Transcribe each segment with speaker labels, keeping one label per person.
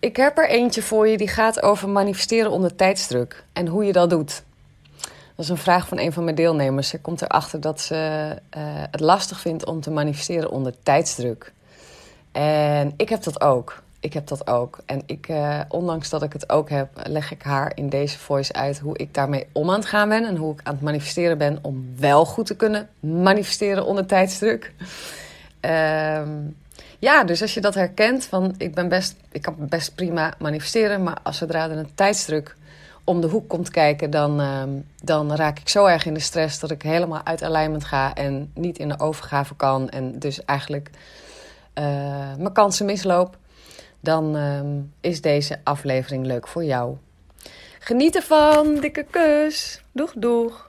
Speaker 1: Ik heb er eentje voor je die gaat over manifesteren onder tijdsdruk en hoe je dat doet. Dat is een vraag van een van mijn deelnemers. Ze komt erachter dat ze uh, het lastig vindt om te manifesteren onder tijdsdruk. En ik heb dat ook. Ik heb dat ook. En ik, uh, ondanks dat ik het ook heb, leg ik haar in deze voice uit hoe ik daarmee om aan het gaan ben. En hoe ik aan het manifesteren ben om wel goed te kunnen manifesteren onder tijdsdruk. Ehm ja, dus als je dat herkent, van ik, ben best, ik kan best prima manifesteren, maar als zodra er een tijdsdruk om de hoek komt kijken, dan, uh, dan raak ik zo erg in de stress dat ik helemaal uit alignment ga en niet in de overgave kan en dus eigenlijk uh, mijn kansen misloop. Dan uh, is deze aflevering leuk voor jou. Geniet ervan, dikke kus. Doeg, doeg.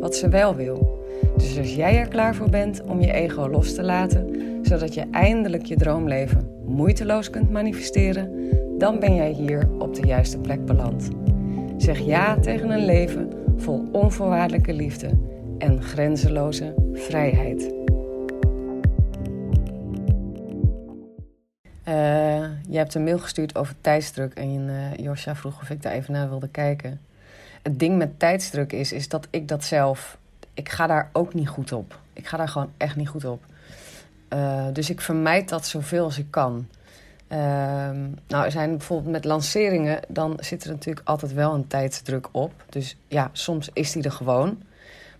Speaker 1: wat ze wel wil. Dus als jij er klaar voor bent om je ego los te laten, zodat je eindelijk je droomleven moeiteloos kunt manifesteren, dan ben jij hier op de juiste plek beland. Zeg ja tegen een leven vol onvoorwaardelijke liefde en grenzeloze vrijheid. Uh, je hebt een mail gestuurd over tijdsdruk en uh, Josja vroeg of ik daar even naar wilde kijken het ding met tijdsdruk is, is dat ik dat zelf. Ik ga daar ook niet goed op. Ik ga daar gewoon echt niet goed op. Uh, dus ik vermijd dat zoveel als ik kan. Uh, nou, er zijn bijvoorbeeld met lanceringen, dan zit er natuurlijk altijd wel een tijdsdruk op. Dus ja, soms is die er gewoon.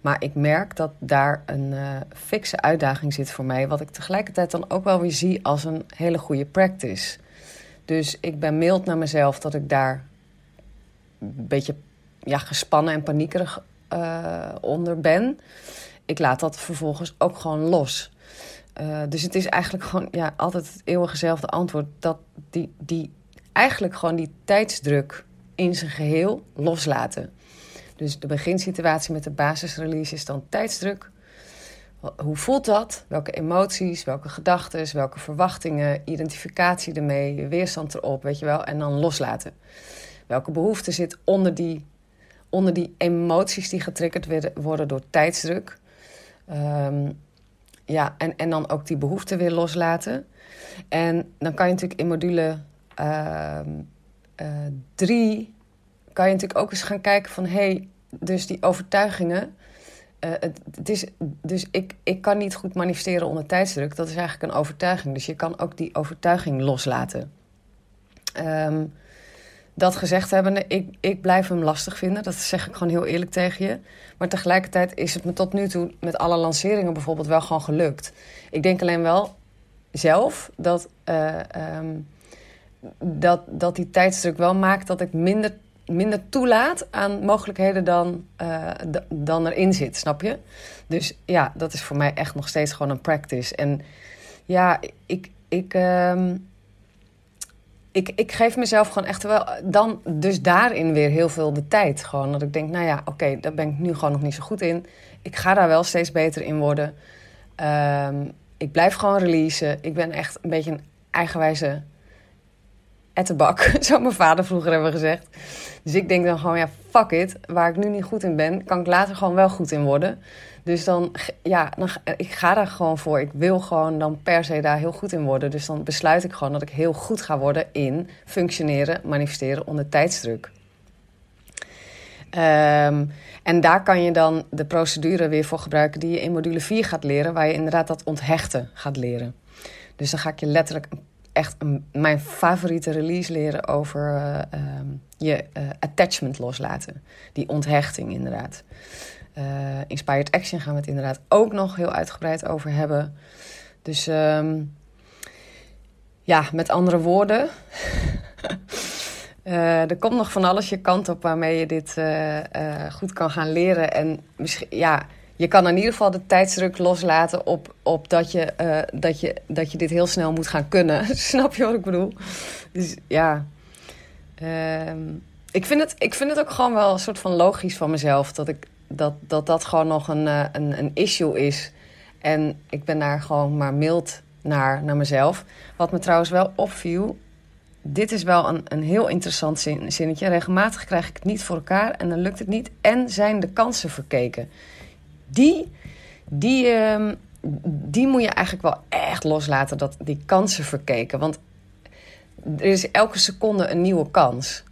Speaker 1: Maar ik merk dat daar een uh, fikse uitdaging zit voor mij. Wat ik tegelijkertijd dan ook wel weer zie als een hele goede practice. Dus ik ben mild naar mezelf dat ik daar een beetje ja, gespannen en paniekerig uh, onder ben. Ik laat dat vervolgens ook gewoon los. Uh, dus het is eigenlijk gewoon ja, altijd het eeuwige antwoord. Dat die, die eigenlijk gewoon die tijdsdruk in zijn geheel loslaten. Dus de beginsituatie met de basisrelease is dan tijdsdruk. Hoe voelt dat? Welke emoties, welke gedachten, welke verwachtingen, identificatie ermee, weerstand erop, weet je wel. En dan loslaten. Welke behoefte zit onder die onder die emoties die getriggerd worden door tijdsdruk. Um, ja, en, en dan ook die behoefte weer loslaten. En dan kan je natuurlijk in module 3 uh, uh, kan je natuurlijk ook eens gaan kijken van hé, hey, dus die overtuigingen. Het, het, is, dus ik, ik kan niet goed manifesteren onder tijdsdruk. Dat is eigenlijk een overtuiging. Dus je kan ook die overtuiging loslaten. Um, dat gezegd hebbende, ik, ik blijf hem lastig vinden. Dat zeg ik gewoon heel eerlijk tegen je. Maar tegelijkertijd is het me tot nu toe met alle lanceringen bijvoorbeeld wel gewoon gelukt. Ik denk alleen wel zelf dat, uh, um, dat, dat die tijdsdruk wel maakt dat ik minder, minder toelaat aan mogelijkheden dan, uh, dan erin zit, snap je? Dus ja, dat is voor mij echt nog steeds gewoon een practice. En ja, ik. ik um, ik, ik geef mezelf gewoon echt wel dan dus daarin weer heel veel de tijd. Gewoon dat ik denk, nou ja, oké, daar ben ik nu gewoon nog niet zo goed in. Ik ga daar wel steeds beter in worden. Um, ik blijf gewoon releasen. Ik ben echt een beetje een eigenwijze ettenbak, zou mijn vader vroeger hebben gezegd. Dus ik denk dan gewoon, ja, fuck it. Waar ik nu niet goed in ben, kan ik later gewoon wel goed in worden. Dus dan, ja, dan, ik ga daar gewoon voor. Ik wil gewoon dan per se daar heel goed in worden. Dus dan besluit ik gewoon dat ik heel goed ga worden in functioneren, manifesteren onder tijdsdruk. Um, en daar kan je dan de procedure weer voor gebruiken die je in module 4 gaat leren, waar je inderdaad dat onthechten gaat leren. Dus dan ga ik je letterlijk echt mijn favoriete release leren over uh, je uh, attachment loslaten. Die onthechting inderdaad. Uh, Inspired Action gaan we het inderdaad ook nog heel uitgebreid over hebben. Dus um, ja, met andere woorden. Uh, er komt nog van alles je kant op waarmee je dit uh, goed kan gaan leren. En misschien, ja, je kan in ieder geval de tijdsdruk loslaten op, op dat, je, dat, je, dat je dit heel snel moet gaan kunnen. Snap je wat ik bedoel? Dus ja. Ehm, ik, vind het, ik vind het ook gewoon wel een soort van logisch van mezelf dat ik, dat, dat, dat gewoon nog een, een, een issue is. En ik ben daar gewoon maar mild naar, naar mezelf. Wat me trouwens wel opviel dit is wel een, een heel interessant zin, zinnetje. Regelmatig krijg ik het niet voor elkaar en dan lukt het niet. En zijn de kansen verkeken. Die, die, uh, die moet je eigenlijk wel echt loslaten, dat, die kansen verkeken. Want er is elke seconde een nieuwe kans.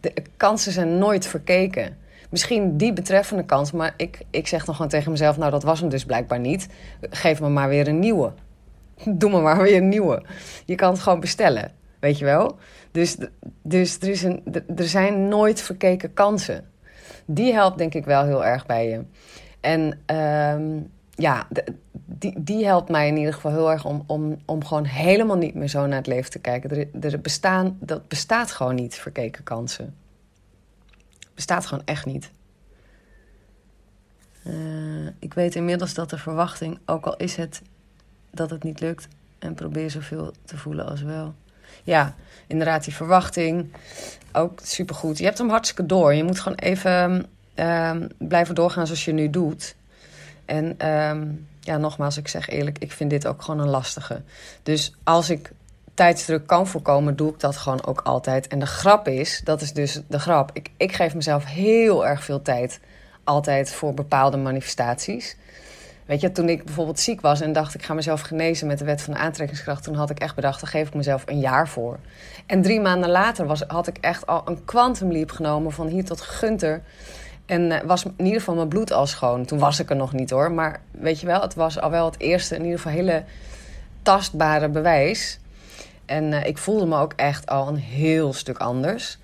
Speaker 1: De kansen zijn nooit verkeken. Misschien die betreffende kans, maar ik, ik zeg dan gewoon tegen mezelf: Nou, dat was hem dus blijkbaar niet. Geef me maar weer een nieuwe. Doe me maar weer een nieuwe. Je kan het gewoon bestellen. Weet je wel? Dus, dus er, er zijn nooit verkeken kansen. Die helpt denk ik wel heel erg bij je. En um, ja, die, die helpt mij in ieder geval heel erg om, om, om gewoon helemaal niet meer zo naar het leven te kijken. Er, er bestaan, dat bestaat gewoon niet, verkeken kansen. Bestaat gewoon echt niet. Uh, ik weet inmiddels dat de verwachting, ook al is het dat het niet lukt, en probeer zoveel te voelen als wel ja, inderdaad, die verwachting. Ook supergoed. Je hebt hem hartstikke door. Je moet gewoon even um, blijven doorgaan zoals je nu doet. En um, ja, nogmaals, ik zeg eerlijk, ik vind dit ook gewoon een lastige. Dus als ik tijdsdruk kan voorkomen, doe ik dat gewoon ook altijd. En de grap is, dat is dus de grap. Ik, ik geef mezelf heel erg veel tijd altijd voor bepaalde manifestaties. Weet je, toen ik bijvoorbeeld ziek was en dacht ik ga mezelf genezen met de wet van de aantrekkingskracht, toen had ik echt bedacht, daar geef ik mezelf een jaar voor. En drie maanden later was, had ik echt al een quantum leap genomen van hier tot Gunter. En uh, was in ieder geval mijn bloed al schoon. Toen was ik er nog niet hoor. Maar weet je wel, het was al wel het eerste, in ieder geval hele tastbare bewijs. En uh, ik voelde me ook echt al een heel stuk anders.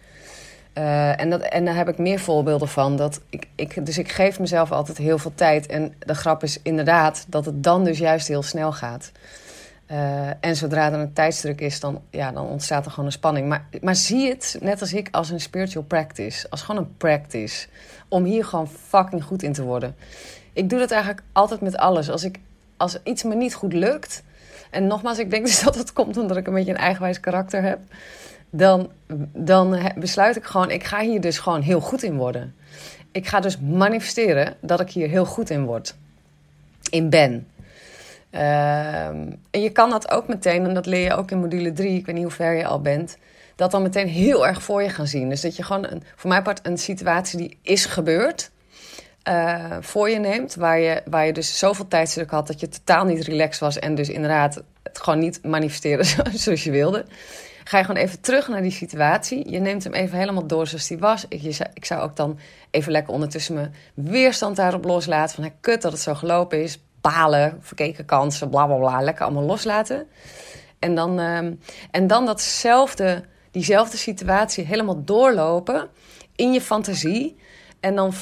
Speaker 1: Uh, en, dat, en daar heb ik meer voorbeelden van. Dat ik, ik, dus ik geef mezelf altijd heel veel tijd. En de grap is inderdaad dat het dan dus juist heel snel gaat. Uh, en zodra er een tijdsdruk is, dan, ja, dan ontstaat er gewoon een spanning. Maar, maar zie het, net als ik, als een spiritual practice. Als gewoon een practice. Om hier gewoon fucking goed in te worden. Ik doe dat eigenlijk altijd met alles. Als, ik, als iets me niet goed lukt... En nogmaals, ik denk dus dat het komt omdat ik een beetje een eigenwijs karakter heb dan, dan besluit ik gewoon, ik ga hier dus gewoon heel goed in worden. Ik ga dus manifesteren dat ik hier heel goed in word. In ben. Ehm, en je kan dat ook meteen, en dat leer je ook in module 3, ik weet niet hoe ver je al bent, dat dan meteen heel erg voor je gaan zien. Dus dat je gewoon, een, voor mij part, een situatie die is gebeurd, uh, voor je neemt, waar je, waar je dus zoveel tijdsdruk had dat je totaal niet relaxed was en dus inderdaad het gewoon niet manifesteren zoals je wilde. Ga je gewoon even terug naar die situatie. Je neemt hem even helemaal door zoals die was. Ik, ik zou ook dan even lekker ondertussen mijn weerstand daarop loslaten. Van hey, kut dat het zo gelopen is. Balen, verkeken kansen, bla bla bla. Lekker allemaal loslaten. En dan, um, en dan datzelfde, diezelfde situatie helemaal doorlopen in je fantasie. En dan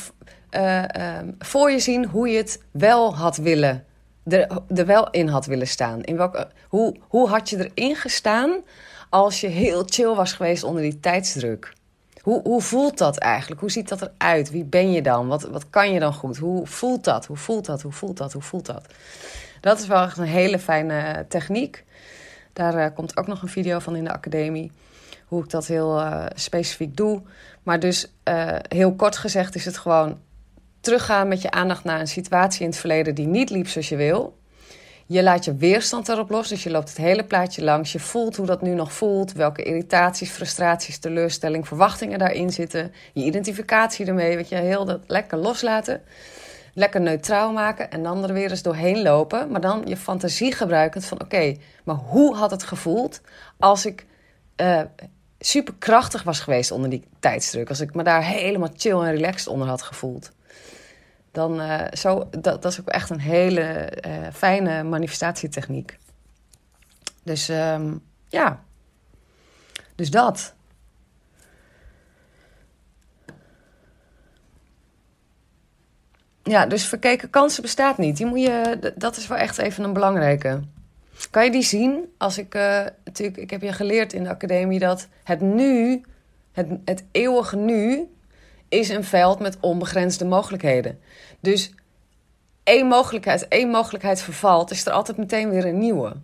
Speaker 1: uh, uh, voor je zien hoe je het wel had willen. Er, wel in had willen staan. In welke, hoe, hoe had je erin gestaan als je heel chill was geweest onder die tijdsdruk? Hoe, hoe voelt dat eigenlijk? Hoe ziet dat eruit? Wie ben je dan? Wat, wat kan je dan goed? Hoe voelt dat? Hoe voelt dat? Hoe voelt dat? Hoe voelt dat? Dat is wel echt een hele fijne techniek. Daar uh, komt ook nog een video van in de academie. Hoe ik dat heel specifiek doe. Maar dus heel kort gezegd is het gewoon teruggaan met je aandacht naar een situatie in het verleden die niet liep zoals je wil. Je laat je weerstand erop los, dus je loopt het hele plaatje langs. Je voelt hoe dat nu nog voelt, welke irritaties, frustraties, teleurstelling, verwachtingen daarin zitten. Je identificatie ermee, weet je, heel dat lekker loslaten. Lekker neutraal maken en dan er weer eens doorheen lopen. Maar dan je fantasie gebruikend van oké, maar hoe had het gevoeld als ik uh, super krachtig was geweest onder die tijdsdruk? Als ik me daar helemaal chill en relaxed onder had gevoeld dan uh, zo, dat, dat is ook echt een hele uh, fijne manifestatietechniek. Dus um, ja, dus dat. Ja, dus verkeken kansen bestaat niet. Die moet je, dat is wel echt even een belangrijke. Kan je die zien? Als ik, uh, natuurlijk, ik heb je geleerd in de academie dat het nu, het, het eeuwige nu, is een veld met onbegrensde mogelijkheden. Dus één mogelijkheid, één mogelijkheid vervalt, is er altijd meteen weer een nieuwe.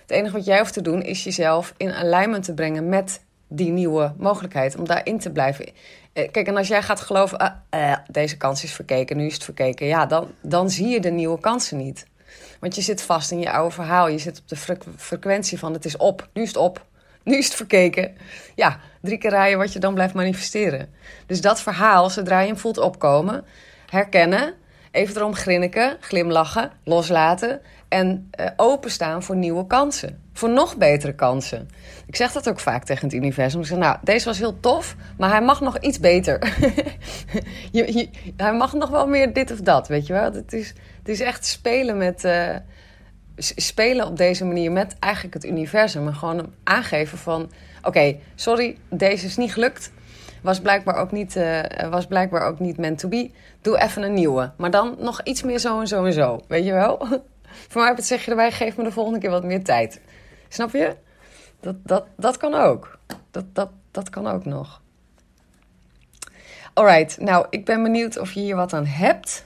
Speaker 1: Het enige wat jij hoeft te doen is jezelf in alignment te brengen met die nieuwe mogelijkheid. Om daarin te blijven. Eh, kijk, en als jij gaat geloven, ah, eh, deze kans is verkeken, nu is het verkeken. Ja, dan, dan zie je de nieuwe kansen niet. Want je zit vast in je oude verhaal. Je zit op de frequentie van het is op, nu is het op. Nu is het verkeken. Ja, drie keer rijden wat je dan blijft manifesteren. Dus dat verhaal, zodra je hem voelt opkomen, herkennen, even erom grinniken, glimlachen, loslaten en uh, openstaan voor nieuwe kansen. Voor nog betere kansen. Ik zeg dat ook vaak tegen het universum. Ik zeg, nou, deze was heel tof, maar hij mag nog iets beter. je, hij mag nog wel meer dit of dat, weet je wel. Het is, het is echt spelen met... Uh, spelen op deze manier met eigenlijk het universum. En gewoon aangeven van... Oké, sorry, deze is niet gelukt. Was blijkbaar, ook niet, uh, was blijkbaar ook niet meant to be. Doe even een nieuwe. Maar dan nog iets meer zo en zo en zo. Weet je wel? Voor mij zeg je erbij, geef me de volgende keer wat meer tijd. Snap je? Dat, dat, dat kan ook. Dat, dat, dat kan ook nog. Alright, nou, ik ben benieuwd of je hier wat aan hebt.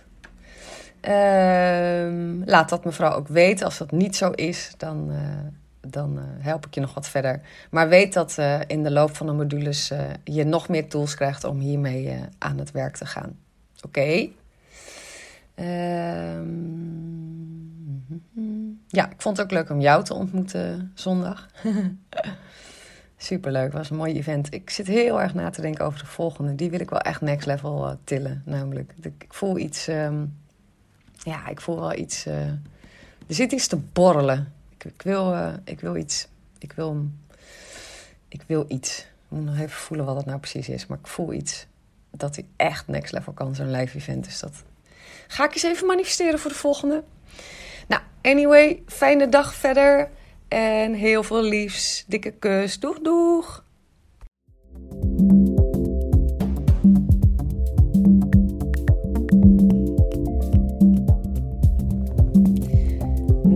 Speaker 1: Ehm, laat dat mevrouw ook weten. Als dat niet zo is, dan, uh, dan uh, help ik je nog wat verder. Maar weet dat uh, in de loop van de modules je nog meer tools krijgt om hiermee aan het werk te gaan. Oké? Ehm, ja, ik vond het ook leuk om jou te ontmoeten zondag. Superleuk, was een mooi event. Ik zit heel erg na te denken over de volgende. Die wil ik wel echt next level tillen, namelijk. Ik voel iets... Um, ja, ik voel wel iets. Er zit iets te borrelen. Ik, wil, uh, ik wil iets. Ik wil, ik wil iets. Ik moet nog even voelen wat dat nou precies is. Maar ik voel iets dat hij echt next level kan, zo'n live event. Dus dat ga ik eens even manifesteren voor de volgende. Nou, anyway, fijne dag verder. En heel veel liefs. Dikke kus. Doeg, doeg.